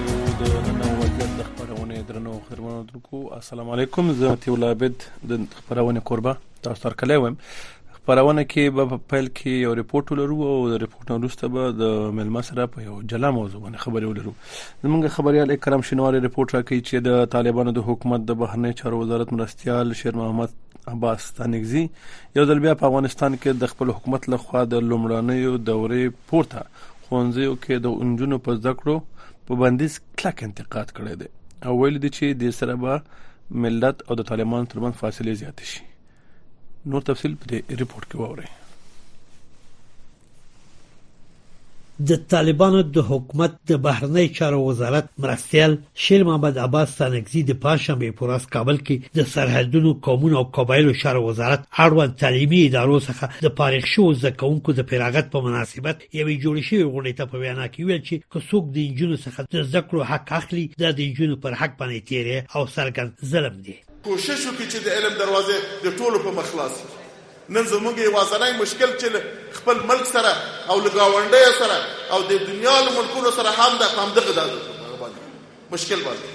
پښتو د نن او وضعیت د خبرونه درنو خبرونه درکو السلام علیکم زه متي ول عابد د خبرونه قربا تاسو تر کله وم خبرونه کې به په پیل کې یو ریپورت ولرو او د ریپورت نو وروسته به د ملما سره په یو جلا موضوع باندې خبرې ولرو زمونږ خبريال اکرام شنوار ریپورت راکړي چې د طالبانو د حکومت د بهرنی چارو وزارت مرستيال شیر محمد عباس تنګزي یو ځل بیا په افغانستان کې د خپل حکومت لخوا د لومړنۍ دورې پورته ښوونځیو کې د انجونو په زده کړو په بندیز کلک انتقاد کړی دی او ویلي دي چې دې سره به ملت او د طالبانو ترمنځ فاصلې زیاتې شي نور تفصیل په دې ریپورت کې واورئ د طالبانو د حکومت د بهرنی چارو وزارت مرستیال شیر محمد عباس ستانکزي د پنجشنبې په ورځ کابل کې د سرحدونو قومونو او قبایلو چارو وزارت اړوند تعلیمي ادارو څخه د فارغ شوو زده کوونکو د فراغت په مناسبت یوې جوړې شوې غونډې ته په وینا کې ویل چې که څوک د انجونو څخه د زده کړو حق اخلي دا د انجونو پر حق باندې تیری او څرګند ظلم دی کوشش وکړي چې د علم دروازې د ټولو په مخ خلاصې نن زموږ یواځنی مشکل چې له خپل ملک سره او له ګاونډیو سره او د دنیا له ملکونو سره هم ده په همدغه دا باندې مشکل باندې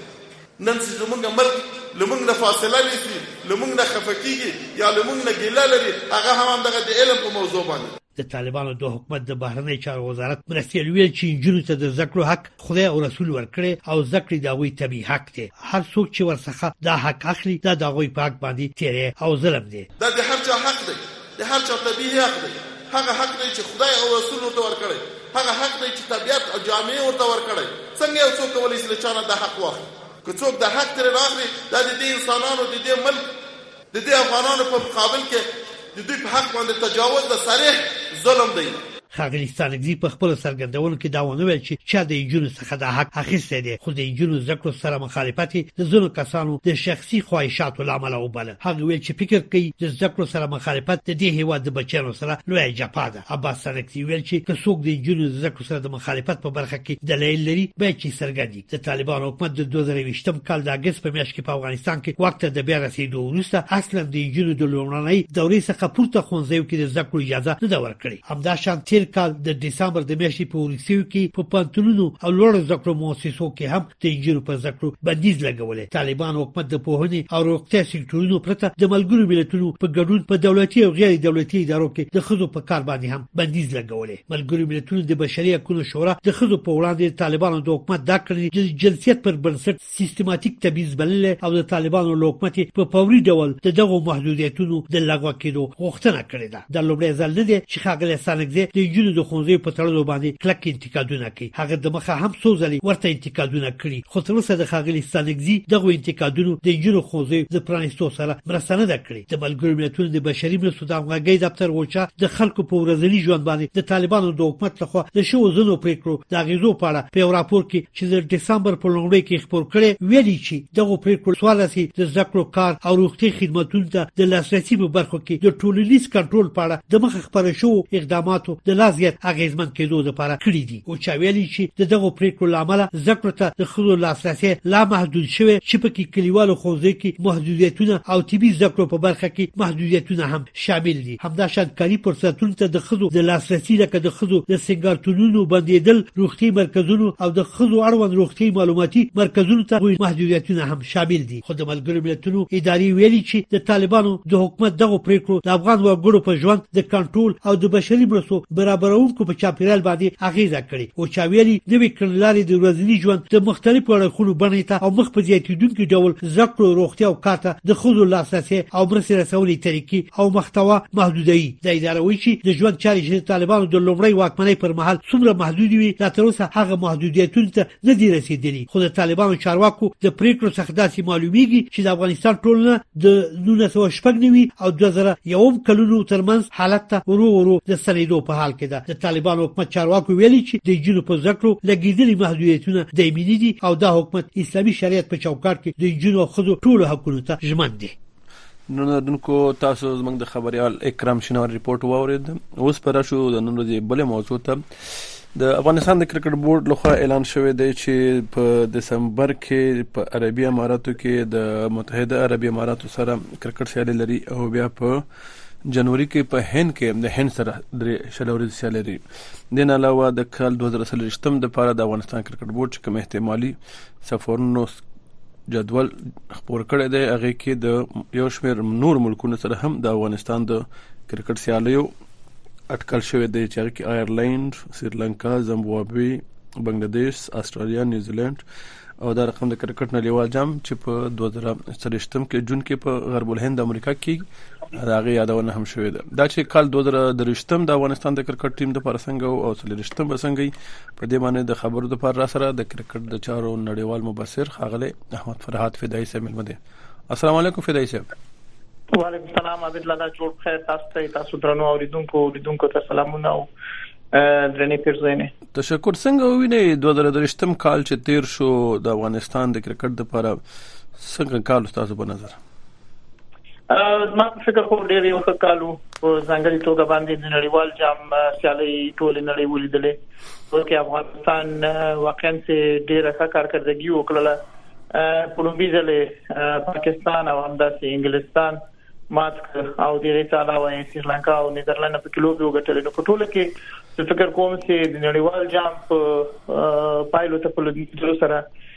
نن چې زموږ ملک له موږ نه فاصله نیسي له موږ نه خفه کیږي یا له موږ نه ګیله لري هغه هم همدغه د علم په موضوع باندې د طالبانو د حکومت د بهرنۍ چارو وزارت مرستیال ویل چې نجونو ته د زده کړو حق خدای او رسول ورکړي او ذکر د غوي طبي حق دي هر څوک چې ورڅخه دا حق اخلي دا د غوي په حق باندې تیرې او ظلم دي دا د هر چا حق دی د هر چا طبي حق دی هغه حق دی چې خدای او رسول ورته ورکړي هغه حق دی چې طبيعت او جامعه ورته ورکړي څنګه یو څوک کولی شي له چانه دا حق واخلي که څوک دا حق ترې راخلي دا د دې انسانانو د دې ملک د دې افغانانو په مقابل کې د دوی په حق باندې تجاوز د صریح ظلم دی. ښاغلي ستانکزي په خپلو څرګندونو کې دا ونه ویل چې چا د نجونو څخه دا حق اخیستی دی، خو د نجونو زده کړو سره مخالفت یې د ځینو کسانو د شخصي خواهشاتو له امله وباله. هغه ویل چې فکر کوي د زده کړو سره مخالفت د دې هېواد د بچیانو سره لویه جفا ده. عباس ستانکزي ویل چې که څوک د نجونو د زده کړو سره د مخالفت په برخه کې دلایل لري باید چې څرګند یې کړي. د طالبانو حکومت د 2020م کال د اگست په میاشت کې په افغانستان کې وخت د بیا رسیدو وروسته اصلا د جنو د لومړنۍ دورې څخه پورته خونځیو کې د زده کړو اجازه نه ورکړي همدا شان تیر کال د دسمبر د میاشتې په ورسیو کې په پانتونونو او لوړ زده کړو مؤسسو کې هم د جنو په زده کړو بندیز لګولې طالبان حکومت د پوهنې او روغتیا سکتورونو پرته د ملګرو ملتونو په ګډون په دولتي او غیر دولتي ادارو کې د خزو په کار باندې هم بندیز لګولې ملګری ملتونو د بشري حقوقو شورا د خزو په وړاندې د طالبانو د حکومت دا کړنې د جنسیت پر بنسټ سیستماتیک تبعیض بلل او د طالبانو له حکومت په فوري ډول د دغو محدودیتونو د لغوه کېدو غوښتنه کړې ده د لومړي ځل نه دی چې ښاغلی سانکزی د جنو د خونځي په تړلو باندې کلک انتقادونه کوي هغه د مخه هم څو ځلې ورته انتقادونه کړي خو تر اوسه د ښاغلی سانکزی دغه انتقادونو د جنو خونځي د پرانیستو سره مرسته نه کړې د ملګرو ملتونو د بشري مرستو د همغږۍ دفتر اوچا د خلکو په ورځني ژوند باندې د طالبانو د حکومت لخوا د شوو ځینو پریکړو د اغیزو په اړه په یو راپور کې چې د دسمبر په لومړۍ کې خپور کړي ویلي چې دغه پریکړو سوالسي د زده کړو کار او روغتي خدماتو ته د لاسرسي په برخو کې د ټولنیز کنټرول په اړه د مخ خبرې شو اقداماتو د لا زیات اغیزمن کېدو لپاره کړې دي اوچا ویلي چې د دغو پریکړو له امله زده کړو ته د ښځو لاسرسی لا محدود شوی چې پکې کلیوالو ښوونځیو کې محدودیتونه او طبي زده کړو په برخه کې محدودیتونه هم شامل دي همداشان کاري فرصتونو ته د ښځو د لاسرسي لکه د ښځو د سنګارتونونو بندیدل روغتي مرکزونو او د ښځو اړوند روغتي معلوماتي مرکزونو ته محدودیتونه هم شامل دي خو د ملګرو ملتونو ادارې ویلي چې د طالبانو د حکومت دغو پریکړو د افغان وګړو په ژوند د کنټرول او د بشري مرستو برابرونکو په چاپیریال باندې اغیزه کړې او چا ویلي نوې کړنلارې د ورځني ژوند د مختلفو اړخونو بڼې ته او مخ په زیاتیدونکي ډول زده کړو روغتیا او کار ته د ښځو لاسرسی او مرستې رسونې طریقې او محتوا محدودوي دا اداره وایي چې د ژوند چارې چې د طالبانو د لومړۍ واکمنۍ پر مهال څومره محدودې وي لا تر اوسه هغه محدودیتونو ته نه دي رسېدلي خو د طالبانو چارواکو د پریکړو څخه داسې معلومیږي چې د افغانستان ټولنه د نولس سوه شپږ نوي او دوه زره یوم کلونو ترمنځ حالت ته ورو ورو د ستنېدو په حال کې ده د طالبانو حکومت چارواکو ویلي چې د نجونو په زده کړو لګېدلي محدودیتونه دایمي نه دي او دا حکومت اسلامي شریعت په چوکاټ کې د نجونو او ښځو ټولو حقونو ته ژمن دی نن دونکو تاسو زمنګ د خبريال اکرام شنوار رپورت واورید اوس پر شو د نن ورځې بلې موضوع ته د افغانستان د کرکټ بورډ لخوا اعلان شوې دی چې په دسمبر کې په عربي اماراتو کې د متحده عربي اماراتو سره کرکټ سیالي لري او بیا په جنوري کې په هند کې د هند سره درې شلوري سیالي لري د نه علاوه د کال 2023 د پاره د افغانستان کرکټ بورډ چې کوم احتمالي سفرونو جدول خپور کړی دی هغه کې د یو شمېر نور ملکونو سره هم د افغانستان د کرکټ سیالیو اټکل شوې دی چې هغه کې آیرلند، سریلانکا، زمبابوی، بنگلاديش، استرالیا، نیوزیلند او دا رقم د کرکټ نړیوال جام چې په 2023 کې جون کې په غرب الهند امریکا کې راغی یادونه هم شوې ده دا چې کال 2023 د افغانستان د کرکټ ټیم د پرسنګ او 23 بسنګي په دې باندې د خبرو د پر سره د کرکټ د چارو نړیوال مبصر خاغله احمد فرحات فدایي صاحب ملمه دي السلام علیکم فدایي صاحب وعلیکم السلام عبد الله جوړ خیر تاسو ته تاسو درنو اوریدونکو اوریدونکو ته سلامونه او درنې پیرزوینه تشکر څنګه وینئ 2023م کال چې تیر شو د افغانستان د کرکټ لپاره څنګه کال تاسو په نظر زما په فکر خو ډېر یو ښه کال وو په ځانګړي توګه باندې د نړیوال جام سیالي ټول نړۍ ولیدلې ځکه افغانستان واقعا چې ډېر ښه کارکړدګي وکړله په لومبي ځلې پاکستان او همداسې انګلستان مات او د دې تعالی وایي سریلانکا او نیدرلند په کلو به وګټل نو په ټوله کې فکر کوم چې د نړیوال جام په پایلو ته په لومبي سره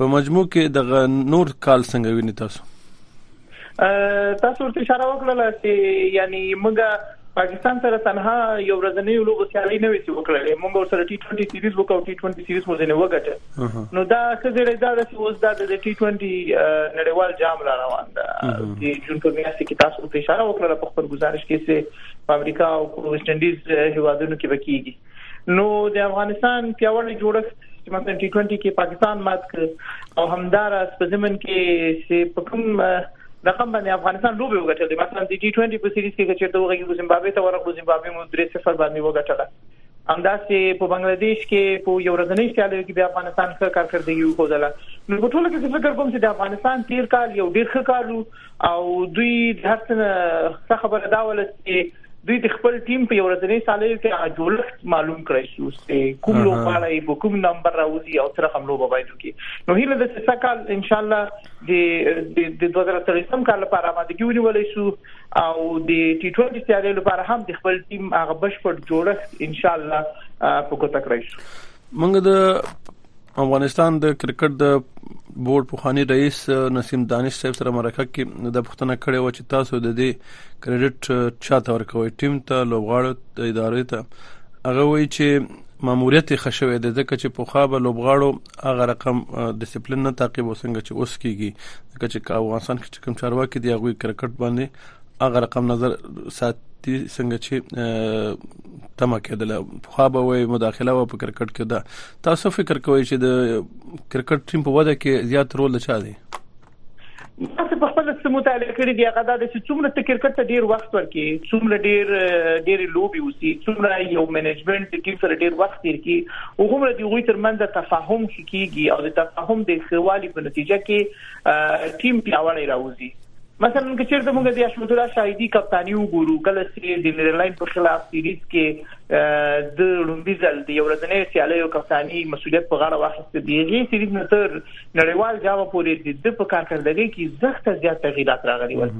په مجموع کې دغه نور کال څنګه ویني تاسو تاسو ورته اشاره وکړه چې یعنی موږ پاکستان سره تنها یو ورځنی لوبه سیالي نه وسی وکړلې موږ ور سره ټي 20 سیریز وکاو ټي 20 سیریز مو ځنه وګټه نو دا څه ډېر دا چې اوس دا د ټي 20 نړیوال جام را روان ده چې جون په میاشت کې تاسو ته اشاره وکړه په خبر گزارش کې چې په امریکا او ویسټ انډیز هیوادونو کې وکیږي نو د افغانستان پیاوړی جوړښت چې مثلا ټي 20 کې پاکستان مات ک او همدارس په زمن کې چې په کوم رقم باندې افغانستان لوبي وګټلې مثلا د ټي 20 په سیریز کې چې دوه غوږی زیمبابوې ته ورغلو زیمبابوې مو 3-0 باندې وګټله همداسې په بنگلاديش کې په یو ورځنۍ سیالیو کې د افغانستان ښه کارکړدګي وکړه نو په ټولو کې څه فکر کوم چې د افغانستان تیر کال یو ډیر ښه کالو او دوی د هر څه نه ښه خبره دا وله چې دوی د خپل ټیم په یو ورځني سالیو کې هغه جوړښت معلوم کړی شو چې کوم لوبغاړی به کوم نمبر راوځي او سره کوم لوبه باید وکړي نو هیله ده چې سکهال ان شاء الله د د 2023 کال لپاره آمادګي ونیولای شو او د ټي 20 سیالي لپاره هم د خپل ټیم هغه بشپړ جوړښت ان شاء الله په ګوته کړی شو منګه د افغانستان د کرکټ د بورډ پخوانی رئیس نسیم دانش صاحب سره مرکه کې د پښتنه کړې و چې تاسو د دې کریډټ چاته ورکوي ټیم ته لوبغاړو ته ادارې ته هغه وایي چې ماموریت یې خښوي د ځکه چې په خابه لوبغاړو هغه رقم ډیسپلین نه تعقیب وسنګ چې اوس کیږي ځکه چې افغانستان کې کوم چارواکي دی هغه کرکټ باندې هغه رقم نظر سات دي څنګه چې تم کېدل خو به وي مداخله و په کرکټ کې دا تاسو فکر کوئ چې د کرکټ ټیم په وده کې زیات رول چا دی تاسو په خپل څه مطالعه کړی دی هغه دا چې څومره ته کرکټ ته ډیر وخت ورکې څومره ډیر ډیر لوبي وسی څومره یو منیجمنت د ټیم سره ډیر وخت تیر کی او هم د غوي ترمنځ تفاهم کیږي او د تفاهم د خروالي په نتیجه کې ټیم پیاوړی راوځي مثلا که چیرته موږ د اشمت الله شاهدی کپتانی وګورو کله چې د نیدرلند په خلاف سیریز کې د لومبي ځل د یو ورځنۍ سیالي او کپتانی مسولیت په غاړه واخیست دی هغه سیریز نه تر نړیوال جام پورې د په کارکردګۍ کې زښته زیات تغیرات راغلي ول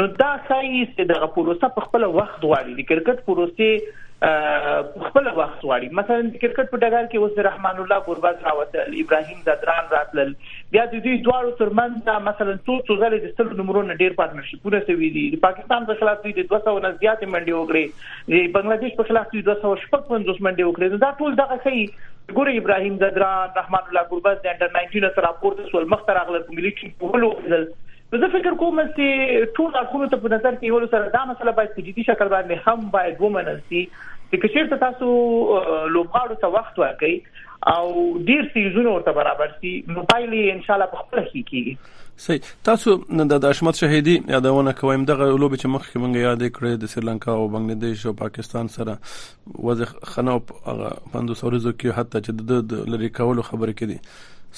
نو دا ښایي چې د پروسه په خپل وخت غواړي د کرکټ پروسه خپل وخت غواړي مثلا د کرکټ په ډګر کې اوس رحمان الله ګورباز راوته ابراهيم زدران راتلل بیا د دې دواړو ترمنځ دا مثلا څو څو ځلې د ستلو نمرونه ډیر پارتنرشپونه سوي دي د پاکستان په خلاف دوی د 200 نه زیات منډي وکړي د بنگلاديش په خلاف دوی 255 منډي وکړي دا ټول دغه شي ګوري ابراهيم زدران رحمان الله ګربز د انډر 19 سره پورته سول مخ تر اغله په ملي ټیم په ولو ځل نو زه فکر کوم چې ټول اړخونو ته په نظر کې ول سره دا مسله باید په جدي شکل باندې هم باید ومنل شي چې کچیر ته تاسو لوبغاړو ته وخت ورکړئ او ډیر سیریزونه ورته برابر سي نو پایلې ان شاء الله په خپل هي کیږي سي تاسو د داشمت شهیدی یادونه کوم دغه لوبي چې مخکې مونږ یاد کړې د سریلانکا او بنگلاديش او پاکستان سره وځ خنو هغه 500 ورځو کې حتی چې د لری کولو خبرې کړي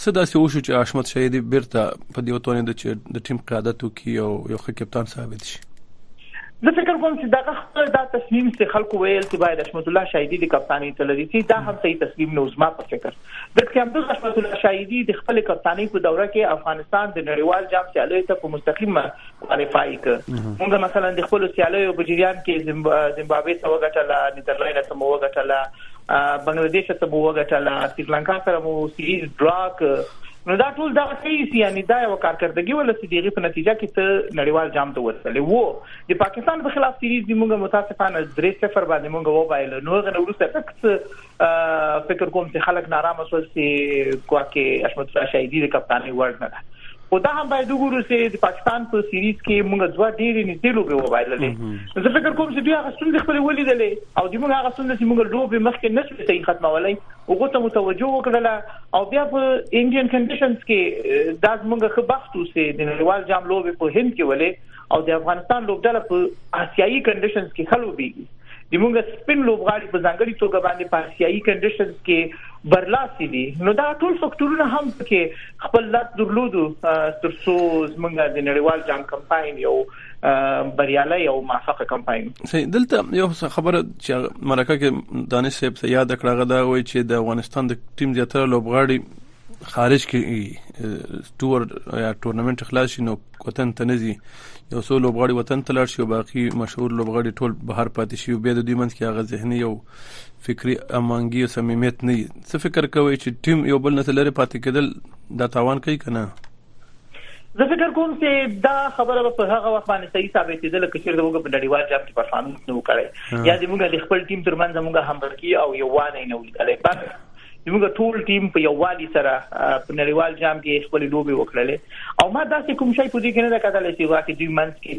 صدا سي وشو چې اشمت شهیدی بیرته په دې وتونه د ټیم قیادت وکي او یو ښه کپتان ثابت شي زه فکر کوم چې دغه خپل دا تصمیم چې خلکو ویل چې باید حشمت الله شاهدی د کپتانی ته لري چې دا هم صحیح تصمیم نه زما په فکر ځکه چې همدغه حشمت الله شاهدی د خپل کپتانی په دوره کې افغانستان د نړیوال جام سیالیو ته په مستقیم کوالیفای کړ موږ مثلا د خپل سیالیو په جریان کې زیمبابوې ته وګټله نیدرلینډ ته مو وګټله بنگلاديش ته مو وګټله سریلانکا سره مو سیریز ډراک نو دا ټول دغه کیس یعنی دا یو کارکردګي ولسی دیغه په نتیجه کې ته نړیوال جام ته ورسلې وو د پاکستان په خلاف سیریز دی موږ متاسفانه 3-0 باندې موږ و بایل نو غنه ورسته تکس فکر کوم چې خلک نارامه شول چې کوکه اشمت شاهدی د کپتانۍ ورډ نه او دا هم باید وګورو چې د پاکستان په سیریز کې موږ ځوا ډېرې نږدې لوبې وبایللې زه فکر کوم چې دوی هغه ستونزې خپل ولیدلې او د موږ هغه ستونزې چې موږ لوبې مخکې نشو صحیح ختمولای هغه ته متوجه وکړل او بیا په انډین کنډیشنز کې دا زمونږ ښه بخت اوسه د نړیوال جام لوبې په هند کې ولې او د افغانستان لوبډله په آسیایي کنډیشنز کې خلو بیږي د موږ سپین لوبغاړي په ځانګړي توګه باندې په آسیایي کنډیشنز کې برلاسي دي نو دا ټول فکټورونه هم پکې خپل لاس درلودو ترڅو زمونږ د نړیوال جام کمپاین یو بریالي او موفق کمپاین صحیح دلته یو خبره چې مرکه کې دانش صاحب ته یاد کړه غدا وای چې د افغانستان د ټیم زیاتره لوبغاړي خارج کې ټور یا ټورنمنت خلاص شي نو وطن ته نزي یو څو لوبغاړي وطن ته لاړ شي او باقي مشهور لوبغاړي ټول بهر پاتې شي بیا د دوی منځ کې هغه ذهني او فکری امانګي او صمیمیت نه څه فکر کوي چې ټیم یو بل نه لري پاتې کېدل دا تاوان کوي کنه زه فکر کوم چې دا خبره به په هغه وخت باندې صحیح ثابتېدل چې چیرته موږ په نړیوال جام کې پرفارمنس نه وکړي یا د موږ د خپل ټیم ترمنځ موږ همغږي او یووالی نه ولیدل بس موږ ټول ټیم په یووالي سره په نړیوال جام کې خپل لوبي وکړلې او ما داسې کوم شی په دې کې نه کتل چې واکه دوی منځ کې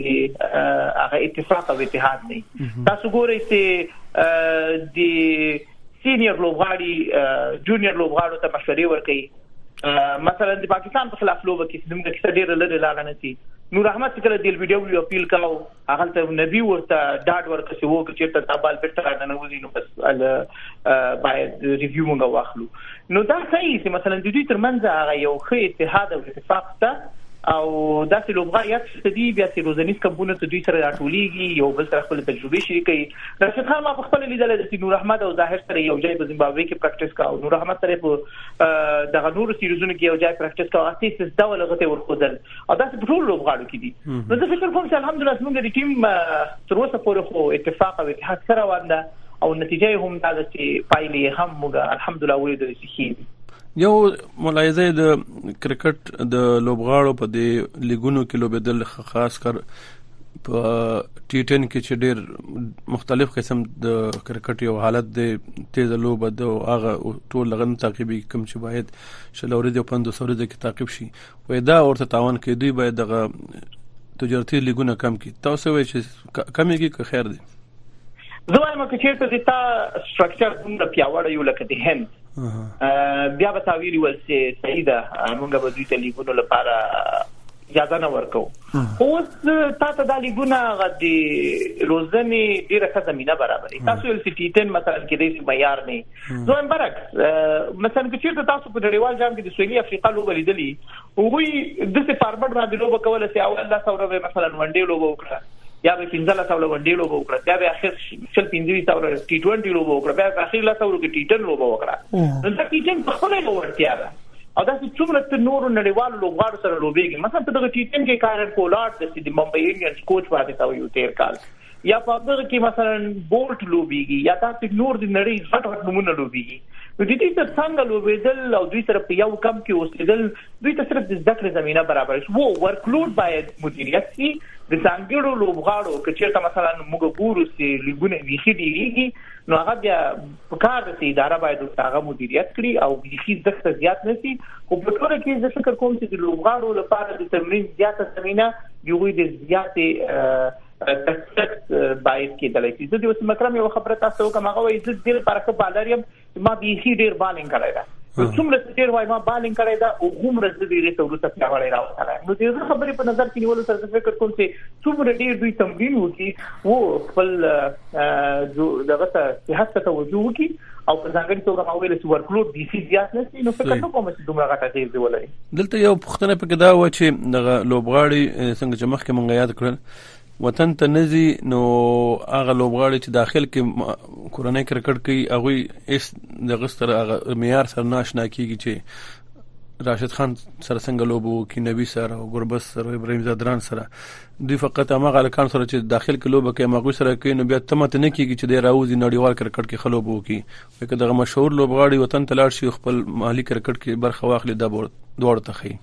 هغه اتفاق او اتحاد نه تاسو ګورئ چې د سینیئر لوبغاړي جونیئر لوبغاړو ته مشورې ورکړي مثلا د پاکستان په خلاف لوبه کې زموږ کیسه ډیره لري لاړه نه سي نور احمد کله د ویډیو وی اپیل کاو هغه ته نبی ورته ډاډ ورکړ چې وو چې ته تابال بیرته راغنه وځي نو بس باید ریویو موږ واخلو نو دا صحیح چې مثلا د دوی ترمنځ هغه یو ښه اتحاد او اتفاق ته او داسې لوبغاړي یاد چې دی بیا چې روزنیز کمپونه ته دوی سره راټولېږي یو بل سره خپل تجربه شریکي راشد خان ما په خپل لیدل چې نور احمد او ظاهر سره یو ځای په زیمبابوې کې پریکټیس کاو نور احمد سره په دغه نور سیریزونو کې یو ځای پریکټیس کاوه اسی سیس دا ولغته ورخودل او دا په ټول لوبغاړو کې دي نو زه فکر کوم چې الحمدلله زموږ د ټیم تر اوسه پورې خو اتفاق او اتحاد سره روان ده او نتیجه هم دا ده چې پایلې هم موږ الحمدلله ولیدل چې خېری یو ملاحظه د کرکټ د لوبغاړو په دې لیګونو کې لوبېدل خاص کر په ټي ټن کې چې ډېر مختلف قسم د کرکټ یو حالت دی تیز لوب د هغه ټول لغن تعقیبي کوم چې باید شلوري د پندو سوري د کې تعقیب شي وې دا اورته تاوان کې دوی باید دغه تجارتي لیګونه کم کی تاسو وایئ چې کمیږي که خیر دی زه وایم چې چیرته د تا سټرکچر دومره پیاوړی یو لکه د هند بیا به تا ویلی ول چې صحیح ده موږ به دوی ته لیګونو لپاره اجازه نه ورکو خو اوس تاسو د لیګونه غدي روزنې ډیره ښه زمينه برابرې تاسو ول سي ټي 10 مثلا کې د سي معیار نه دویم برعکس مثلا کې چیرته تاسو په نړیوال جام کې د سویلي افریقا لوبه لیدلې او وی د سي فارمټ باندې لوبه کوله سي اول لا ثوره مثلا ونډې لوبه وکړه یا به 15 ثوره ونډې لوبه وکړه بیا به اخر شل 15 ثوره ټي 20 لوبه وکړه بیا اخر لا ثوره کې ټي 10 لوبه وکړه نو دا ټي 10 په خپل لورتیا ده او دا چې څومره ته نورو نړیوالو لوبغاړو سره لوبېږي مثلا په دغه ټیم کې کارن پولارد د سیدی ممبئی انډینز کوچ پاتې تا یو تیر کال یا په دغه کې مثلا بولټ لوبېږي یا تاسو نور د نړۍ زړه غټ نمونه لوبېږي نو د دې تر څنګه لوبېدل او دوی سره په یو کم کې اوسېدل دوی ته صرف د ذکر زمينه برابر شي وو ورکلود باید مدیریت شي د ځانګړو لوبغاړو کچېرته مثلا موږ ګورو چې لیګونه ویخي ډیریږي نو هغه بیا پکار ده چې اداره باید ورته هغه مدیریت کړي او بیخي زښت زیات نه شي خو په ټوله کې زه فکر کوم چې د لوبغاړو لپاره د تمرین زیاته زمينه د وی د زیاتې تکلیف باید کېدلای شي زه د وسیم اکرم یو خبره تاسو کوم هغه وایي زه ډیر پرکه بالر یم ما بیخي ډیر بالینګ کړی دا څومره چې ډیر وای ما بالینګ کړی دا او عمر زه دې ریسه ورته پیاوړی راوړل نو دې خبرې په نظر کې نیول سره فکر کوم چې څومره ډیر دوی تمرین وکړي وو خپل جو دغه ته صحت ته توجه وکي او په ځانګړي توګه ما ویل چې ورکلوډ ډي سي زیات نه شي نو فکر نه کوم چې دومره غټه غیر دی ولري دلته یو پښتنه پکې دا و چې دغه لوبغاړي څنګه چې مخکې مونږ یاد کړل وطن ته نزي نو هغه لوبغاړي چې داخل کې کورنۍ کرکټ کوي هغه اس د غستر هغه معیار سره ناشنا کیږي چې راشد خان سره څنګه لوبو کې نبی سره او ګربس سره ابراهيم زادران سره دوی فقط هغه هلکان سره چې داخل کې لوبه کوي هغوی سره کوي نو بیا تمه ته نه کېږي چې دی راوځي نړیوال کرکټ کې ښه لوبه وکړي وایي که دغه مشهور لوبغاړي وطن ته لاړ شي خپل محلي کرکټ کې برخه واخلي دا دواړو ته ښي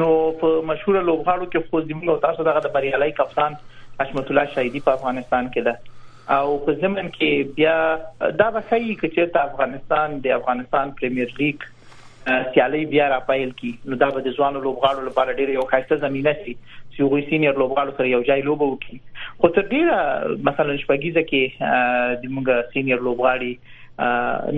نو په مشهور لوبغاړو کې خو زموږ تاسو دغه د بریالي کپتان حشمت الله شهیدی په افغانستان کې ده او په زمن کې بیا دا وخی چې افغانستان د افغانستان پریمیر لیګ سیالۍ بیا را پیل کی نو دا به د ځوانو لوبغاړو لپاره ډیره یو ښایسته زمينه شي چې هغوی سینیر لوبغاړو سره یو ځای لوبه وکړي خو تر ډیره مثلا شپږیزه کې د موږ سینیر لوبغاړي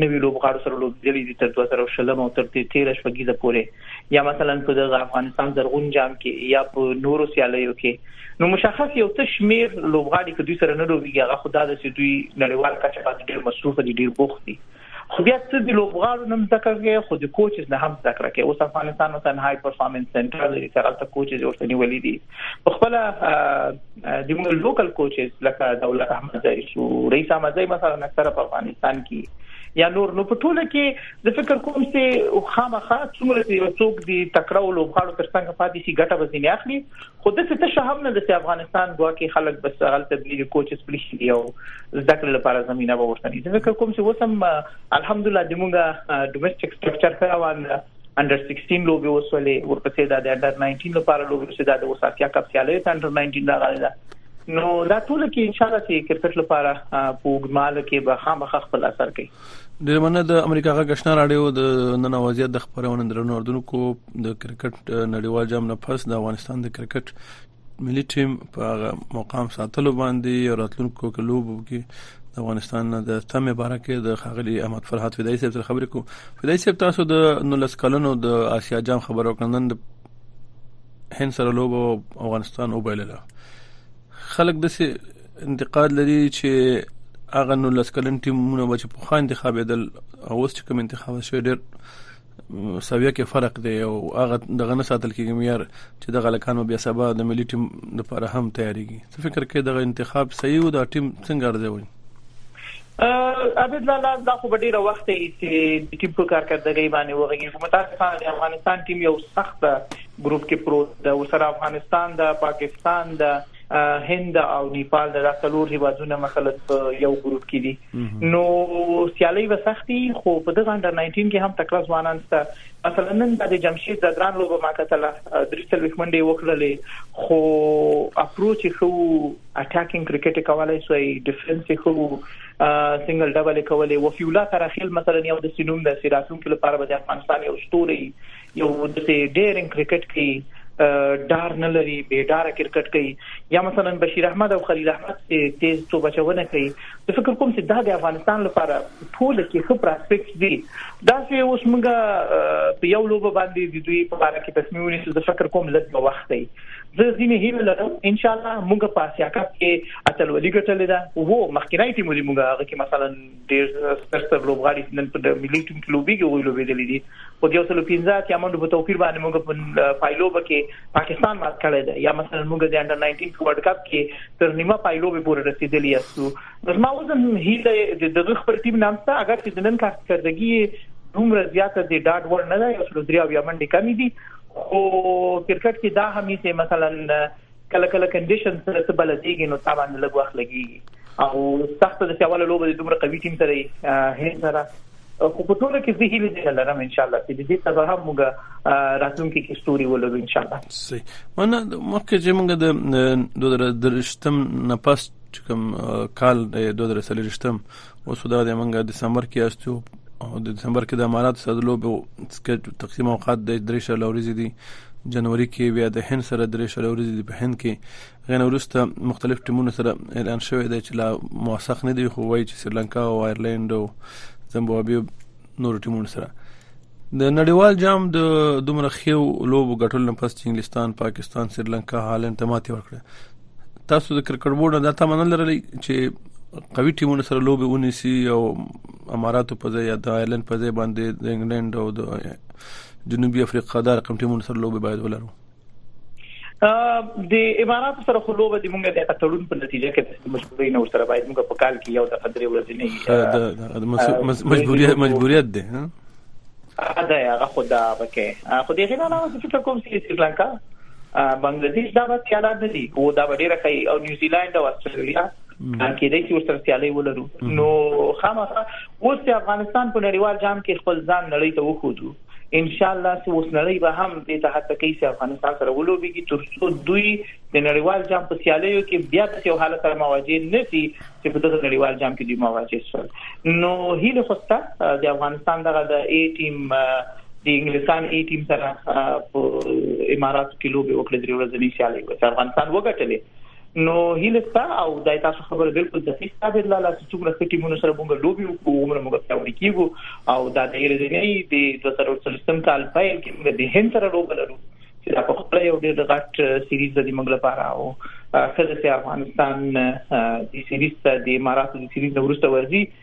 نوی لوبغاړو سره لوبېدلې دي تر 2000 او تر 13 شپږیزه پورې یا مثلا په د افغانستان زرغون جام کې یا په نورو سیالیو کې نو مشخص یو څه شمیر لوبغاړي کدي سره نه لوبي هغه خدای د سي دوی نړیوال کچه باندې ډیر مصروف دي ډیر بوخت دي خو بیا څه د لوبغاړو نوم زده کوي خو د کوچز نه هم زده کړه کوي اوس افغانستان مثلا های پرفارمنس سنټر لري چې هغه ته کوچز ورته نیولې دي په خپل د موږ لوکل کوچز لکه دولت احمد زای شو رئیس احمد زای مثلا اکثره په افغانستان کې یا نور نو په ټوله کې د فکر کوم چې خامخا څومره یو څوک دی تکړه او لوبغاړو ترڅنګ پاتې شي ګټه به ځینې اخلي خو د څه څه هم نه د افغانستان ګواکې خلک بس غلطه بیري کوچس پلیشي دی او زده کړې لپاره زمينه به ورته نه ځکه کوم چې وسم الحمدلله د موږ ډومېسټک سټرکچر ښه روان دی انډر 16 لوبي وسولې ورپسې د انډر 19 لپاره لوبي چې د وساسیا کپ سیالي ته انډر 19 راغلی دا نو دا ټول کې ان شاء الله چې کرکټ لپاره په ګمال کې به خامخ خپل اثر کوي ډیر مننه د امریکا غږ آشنا رادیو د نن وضعیت د خبرونه درنو اردوونکو د کرکټ نړیوال جام نه پس د افغانستان د کرکټ ملي ټیم په مقام ساتلو باندې راتلونکو کلوبو کې د افغانستان د تمه بارکه د خغلی احمد فرحات فدای صاحب سره خبرې کوم فدای صاحب تاسو د 19 کلنو د آسیا جام خبرو کړنن د هند سره لوبو افغانستان وبایلله خلک د سي انتقاد لري چې هغه نو لسکلن ټیمونه به چې په خان انتخابېدل او اوس چې کوم انتخاب شوی ډېر سویه کې فرق دی او هغه دغه نه ساتل کېږي معیار چې دغه لکانو بیا سبا د ملي ټیم لپاره هم تیاریږي څه فکر کې دغه انتخاب صحیح و دا ټیم څنګه ارزوي عابد لالا دا خو به ډیره وخت یې چې د ټیم په کارکردګۍ باندې وغږیږو متاسفانه د افغانستان ټیم یو سخت ګروپ کې پروت دی ورسره افغانستان د پاکستان د هند او نیپال د څلور هیوادونو مخالف یو ګروپ کې دي نو سیالي به سختي خو په دغه انډر 19 کې هم تکړه ځوانان شته مثلا نن د جمشید ځدران لوبه ما کتله درې څلوي منډي وکړلې خو اپروچ خو اټاکینګ کرکټ کولای شو ډیفنس خو سنگل ډبل کولای و فیولا ترخیل مثلا یو د سینوم د سیراتون کې لپاره به د افغانستان یو ستوري یو د ډیرینګ کرکټ کې ډار نه لري به ډار کرکټ کوي یا مثلا بشیر احمد او خلیل احمد چې تیز تو بچونه کوي د فکر کوم چې دا د افغانستان لپاره ټول کې ښه پراسپیکټ دي دا چې اوس موږ په یو لوب باندې د دوی په اړه کې تصمیم ونیسو د فکر کوم لږ وخت دی زه ځینې هیله لرم ان شاء الله موږ په اسیا کپ کې اتلولي ګټلې ده وو مخکینای ټیم ولې موږ هغه کې مثلا ډېر ستر ستر لوبغاړي نن په ملي ټیم کې لوبي کې ویلو بدلې دي خو یو سل 15 کې امنډو په توپیر باندې موږ په پایلو کې پاکستان مات کړی دی یا مثلا موږ د انډر 19 په ورلد کپ کې تر نیمه پایلو به پورې رسیدلی یو نو ما وزن هیله د خپل ټیم نامسته اگر چې د نن کارکردګي دومره زیاته د ډاډ ور نه ده یو سل 3 یا منډه کمی دي خو کرکټ کې دا همیشه مثلا کله کله کنډیشن سره څه بلديږي نو طبعا لږ وخت لګيږي او سخت د چاواله لوبه د دومره قوي ټیم سره هیڅ سره خو په ټوله کې زه هیله دې لرم ان شاء الله چې دې ته به هم موږ راتلونکي کې ستوري ولرو ان شاء الله سي منه مخکې چې موږ د 2013 نه پس کوم کال د 2013 اوس دا د منګه دسمبر کې استو او د دسمبر کې د امارات سره د لوبو سکیډ تقسیم اوقات د درې شل ورځې دي جنوري کې بیا د هند سره درې شل ورځې دي په هند کې غین ورسته مختلف ټیمونو سره اعلان شوی دی چې لا موثق نه دی خو وایي چې سریلانکا او آیرلند او زمبابوی نور ټیمونو سره د نړیوال جام د دومره خيو لوبو ګټل نه پس چې انګلستان، پاکستان، سریلانکا، هالند ته ماتې ورکړه تاسو د کرکټ بورډ نه دا تمنه لرلې چې قوي ټیمونو سره لوبي ونیسي او اماراتو په ځای یا د آیرلند په ځای باندې د انګلند او د جنوبي افریقا د رقم ټیمونو سره لوبي باید ولرو د امارات سره خو لوبه د مونږه د تړون په نتیجه کې د مجبورۍ نور سره باید مونږ په کال کې یو د قدرې ورځې نه مجبوریت مجبوریت دی ها دا هغه خدا وکه خو دې غنا نه فکر کوم چې سریلانکا بنگلاديش دا به سیاله نه دي او دا به ډیره کوي او نیوزیلند او استرالیا کې د یو سره سیالي ولرو نو خامخا اوس افغانستان په نړیوال جام کې خپل ځان نړۍ ته وښودو ان شاء الله چې اوس نړۍ به هم دې ته هڅه کوي چې افغانستان سره ولوبېږي ترڅو دوی د نړیوال جام په سیالیو کې بیا د یو حالت سره مواجه نه شي چې په دغه نړیوال جام کې دوی مواجه شول نو هیله خوسته د افغانستان دغه د ای ټیم د انګلستان ای ټیم سره په امارات کې لوبي وکړې درې ورځې سیالي وکړه افغانستان وګټلې نو هیله ستا او دای تاسو خبره بالکل د فیس صابر لاله چې څومره ښه ټیمونو سره موږ لوبي وکړو عمر موږ پیاوړي کیږو او دا د ایرزنی د 2023 کال پیل کې موږ د هند سره لوبه لرو چې دا په خپل یو ډېر غټ سیریز د موږ لپاره او خزه چې افغانستان د سیریز ته د اماراتو د سیریز نورسته ورځي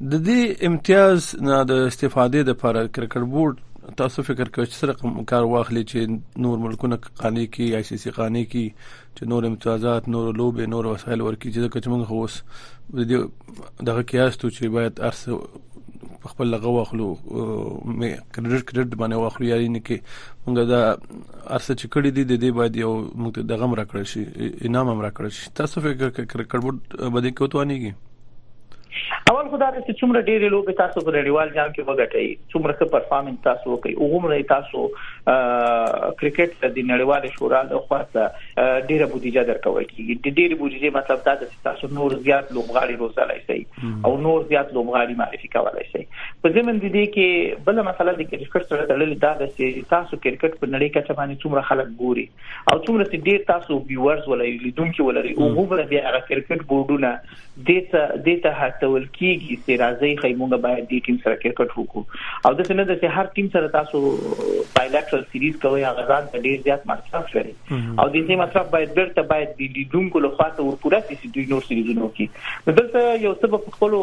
د دې امتیاز نه د استفادې لپاره کرکټ بورډ تاسو فکر کوئ چې سره کار واخلي چې نور ملکونه قانې کې آی سی سی قانې کې چې نور امتیازات نور لوبې نور وسایل ورکړي چې ځکه چې موږ اوس دغه کیاستو چې باید ارس خپل لغه واخلو مې کریډټ کریډټ باندې واخلو یاري نه کې موږ دا ارسه چې کړی دی د دې باید یو موږ ته دغه مرکړ شي انعام مرکړ شي تاسو فکر کرکټ بورډ باندې کوتوانیږي اول خو دا چې څومره ډېرې لوبې تاسو په نړیوال جام کې وګټئ څومره ښه پرفارمنس تاسو وکړئ او غومره تاسو کرکټ ته د نړیوال شورا له خوا ډېره بودیجه درکول کیږي د ډېرې بودیجې مطلب دا چې تاسو نور زیات لوبغاړي روزلای شئ او نور زیات لوبغاړي معرفي کولای شئ په ضمن دي کې بل مسله د کرکټ سره تړلې دا ده چې تاسو کرکټ په نړۍ کې څه باندې څومره خلک ګوري او څومره چې ډیر تاسو ویورز ولري لیدونکي ولري او هغه بیا هغه کرکټ بورډونه دته دته هڅول کیږي چې راځي خیمونه باید د ټیم سره کرکټ وکړو او د څه نه د چې هر ټیم سره تاسو بایلټرل سیریز کوي هغه ځان ته ډیر زیات مصرف لري او د دې مصرف باید بیرته باید د لیدونکو له خوا ته ورپوره شي چې دوی نور سیریزونه کوي دلته یو څه په خپل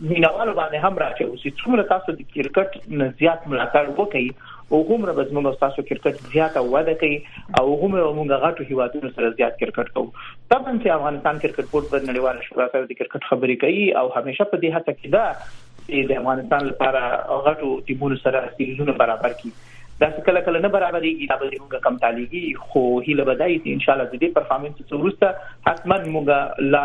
مینوالو باندې هم راځي چې څومره تاسو د کرکټ نه زیات ملاتړ وکړي هغومره به زموږ او ستاسو کرکټ زیاته وده کوي او هغومره به موږ غټو هیوادونو سره زیات کرکټ کوو طبعا چې افغانستان کرکټ بورډ په نړیواله شورا سره د کرکټ خبرې کوي او همیشه په دې هڅه کې ده چې د افغانستان لپاره غټو ټیمونو سره سیریزونه برابر کړي دا څه کله کله نه برابرېږي دا به موږ کم تعلیږي خو هیله به دای چې ان شاء الله د دې پرفارمنس څخه وروسته حتما موږ لا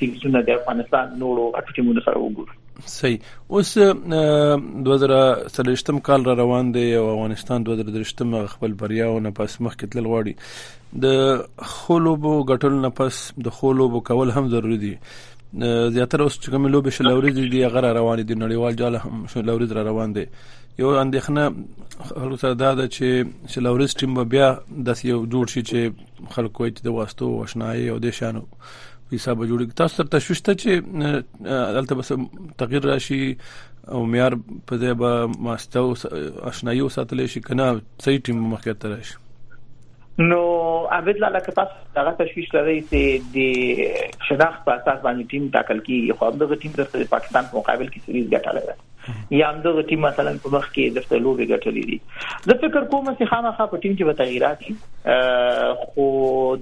سیمسونه د افغانستان نورو اټوټیمونو سره وګورو صحیح اوس 2023م کال را روان دی او افغانستان 2023م خپل بریاونه پس مخ کې تل غواړي د خلوبو غټل نه پس د خلوبو کول هم ضروری دي زیاتره اوس چې کوم لوبې شلوري دي دی غره روان دي نړیوال جال هم شلوري را روان دي یو اندېښنه خلکو سره دا ده چې شلوري ټیم بیا د یو جوړ شي چې خلکو ته د واسطو وشنای او د شانو پیسې به جوړي تاسو ته تشويش ته چې البته بس تغیر راشي او معیار په ځای به ماستو آشنایو ساتل شي کنه صحیح ټیم مخکې تر شي نو عبد الله لکه تاسو دغه تشویش لري چې د شناخت په اساس باندې ټیم ټاکل کیږي خو دغه ټیم د پاکستان په مقابل کې سیریز ګټلې ده یا هم دغه ټیم مثلا په مخ کې درته لوبې ګټلې دي زه فکر کوم چې خامخا په ټیم کې به تغیرات شي خو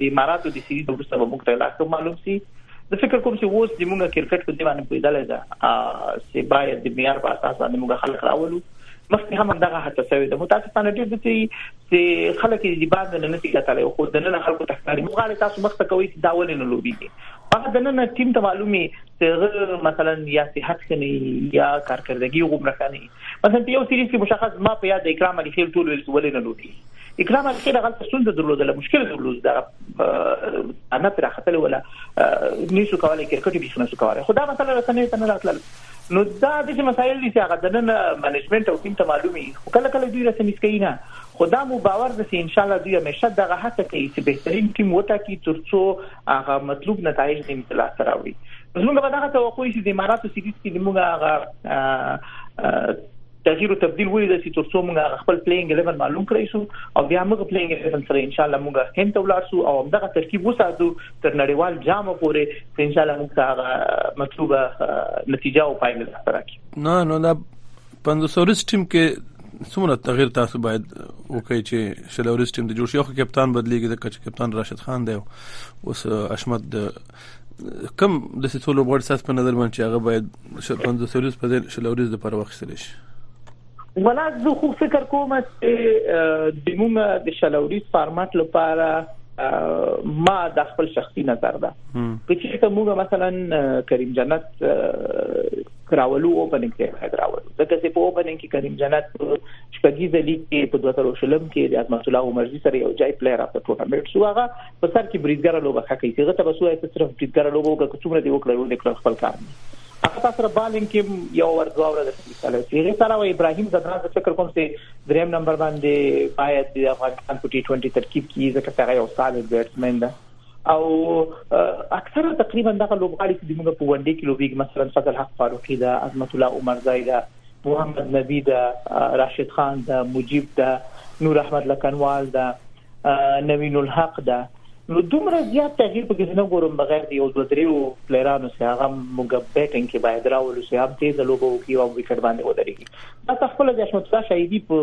د اماراتو د سیریز وروسته به موږ ته لا ښه معلوم شي زه فکر کوم چې اوس د موږ کرکټ په دې باندې پیدلې ده چې باید د معیار په اساس باندې موږ خلک راولو مخکې هم دغه هڅه شوې ده متاسفانه ډېر د چې خلک یې د باندې نه نسی کتلې خو د نن خلکو تخکاری مغاله تاسو مخته کوي چې دا ولې نه لوبي هغه د نن ټیم ته معلومي چې مثلا یا صحت کني یا کارکردګي غومره کني مثلا په یو سیریز کې مشخص ما په یاد اکرام علي خیل ټول ولې نه لوټي اکرام علي خیل هغه څه درلودل مشکل درلود دا انا پر خپل ولا نشو کولای کرکټ به څنګه کولای خدا مثلا رسنۍ ته نه راتلل نو دا د چې مسایل دي چې هغه د نن منیجمنت او ټیم ته معلومي خو کله کله دوی رسنۍ کوي نه خدا مو باور د ان شاء الله دوی همیشه دغه هڅه کوي چې بهترین ټیم وټاکي ترڅو هغه مطلوب نتایج د امتلا سره راوړي زموږ به دغه توقع شي د اماراتو سیریز کې د موږ هغه تغییر او تبديل ولید چې ترڅو موږ خپل پلینګ 11 معلوم کړی شو او بیا موږ پلینګ 11 سره ان شاء الله موږ هند ته ولاړ شو او دغه ترکیب وساتو تر نړیوال جام پورې ان شاء الله موږ هغه مطلوبه نتیجه او پایله سره کی نه نو دا پنځوسوريز ټیم کې څومره تغیر تاسو باید وکړئ چې شلوريز ټیم د جوړ شي خو کپتان بدلیږي ځکه چې کپتان راشد خان دی اوس اشمت د کم د سیسو لوبغاړي ساس په نظر باندې هغه باید 15 په ځای شلوريز د پر وخت سره شي ولا زه خو فکر کوم چې د موږ د شلوريز فارمټ لپاره ما د خپل شخصي نظر ده چې ته موږ مثلا کریم جنت کراولو اوپننګ ته باید راوړو ځکه چې په اوپننګ کې کریم جنت شپږی ځلې کې په 2020 کې د عظمت الله عمرزي سره یو ځای پلیئر اف ټورنمنټ شو هغه په سر کې بریدګر لوبه ښه کوي هغه ته بسوي چې صرف بریدګر لوبه وکړي څومره دی وکړي ورته کړ خپل کار نه هغه تاسو سره بالینګ کې یو ور دوه ور د مثال چې هغه سره و ابراهيم زدران زه فکر کوم چې دریم نمبر باندې باید د افغانستان په ټي 20 ترکیب کې ځکه هغه یو سالډ بیټسمن ده او اکثره تقریبا دغه لوبغاړي چې موږ په ونډې کې لوبېږي مثلا فضل حق فاروقي دا عظمت الله عمرزای دا محمد نبی دا راشد خان دا مجيب دا نور احمد لکنوال دا نوین الحق دا نو دومره زیات تغییر په کې نه ګورم بغیر دی یو دوه دریو پلیرانو سره هغه موږ بیټینګ کې باید راولو چې هم تیز لوبو کې او وکټ باندې ودرېږي دا خپل د شمت الله شهیدی په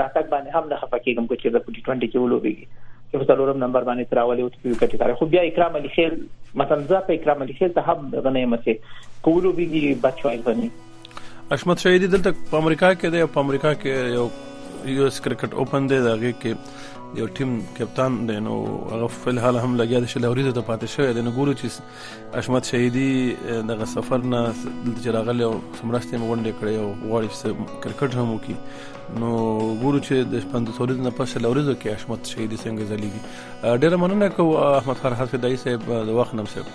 راتګ باندې هم نه خفه کېږم چې د پټي 20 کې ولوبېږي چې په څلورم نمبر باندې تراولې او په وکټ کار خو بیا اکرام علي خیل مثلا ځا په اکرام علي خیل ته هم غنې مسه کولو بيږي بچوي غني اشمت شهیدی دلته په امریکا کې دی په امریکا کې یو یو اس کرکټ اوپن دی دا غي کې یو ټیم کپتان دی نو هغه فل حال هم لګیا دی چې لوري ته پاتې شوی دی نو ګورو چې حشمت شهیدي دغه سفر نه دلته چې راغلی او سمرستې مې غونډې کړې او غواړي چې کرکټ هم وکړي نو ګورو چې د شپند تولید نه پس لوريزو کې حشمت شهیدي څنګه ځلېږي ډېر مننه کو احمد فرحات فدایي صاحب د وخت نم صاحب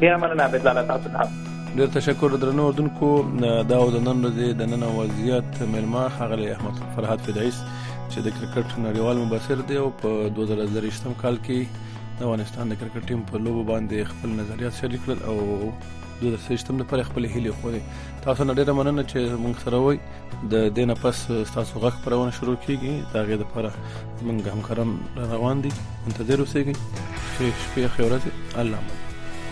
ډېر مننه عبد الله تاسو ته ډېر تشکر درنو اردوونکو دا او د نن ورځې د نن وضعیت ملما خغلی احمد فرحات فدایي چې د کرکټ نړیوال مبصر دی او په 2023 کال کې د افغانستان د کرکټ ټیم په لوبو باندې خپل نظریات شریک کړل او د سیستم لپاره خپل هیلې خوري تاسو نه ډیره مننه چې موږ سره وای د دین پس تاسو غږ پرونه شروع کیږي دا غي د لپاره موږ همکاران روان دي منتظر اوسئ چې شپې خیرات الله مو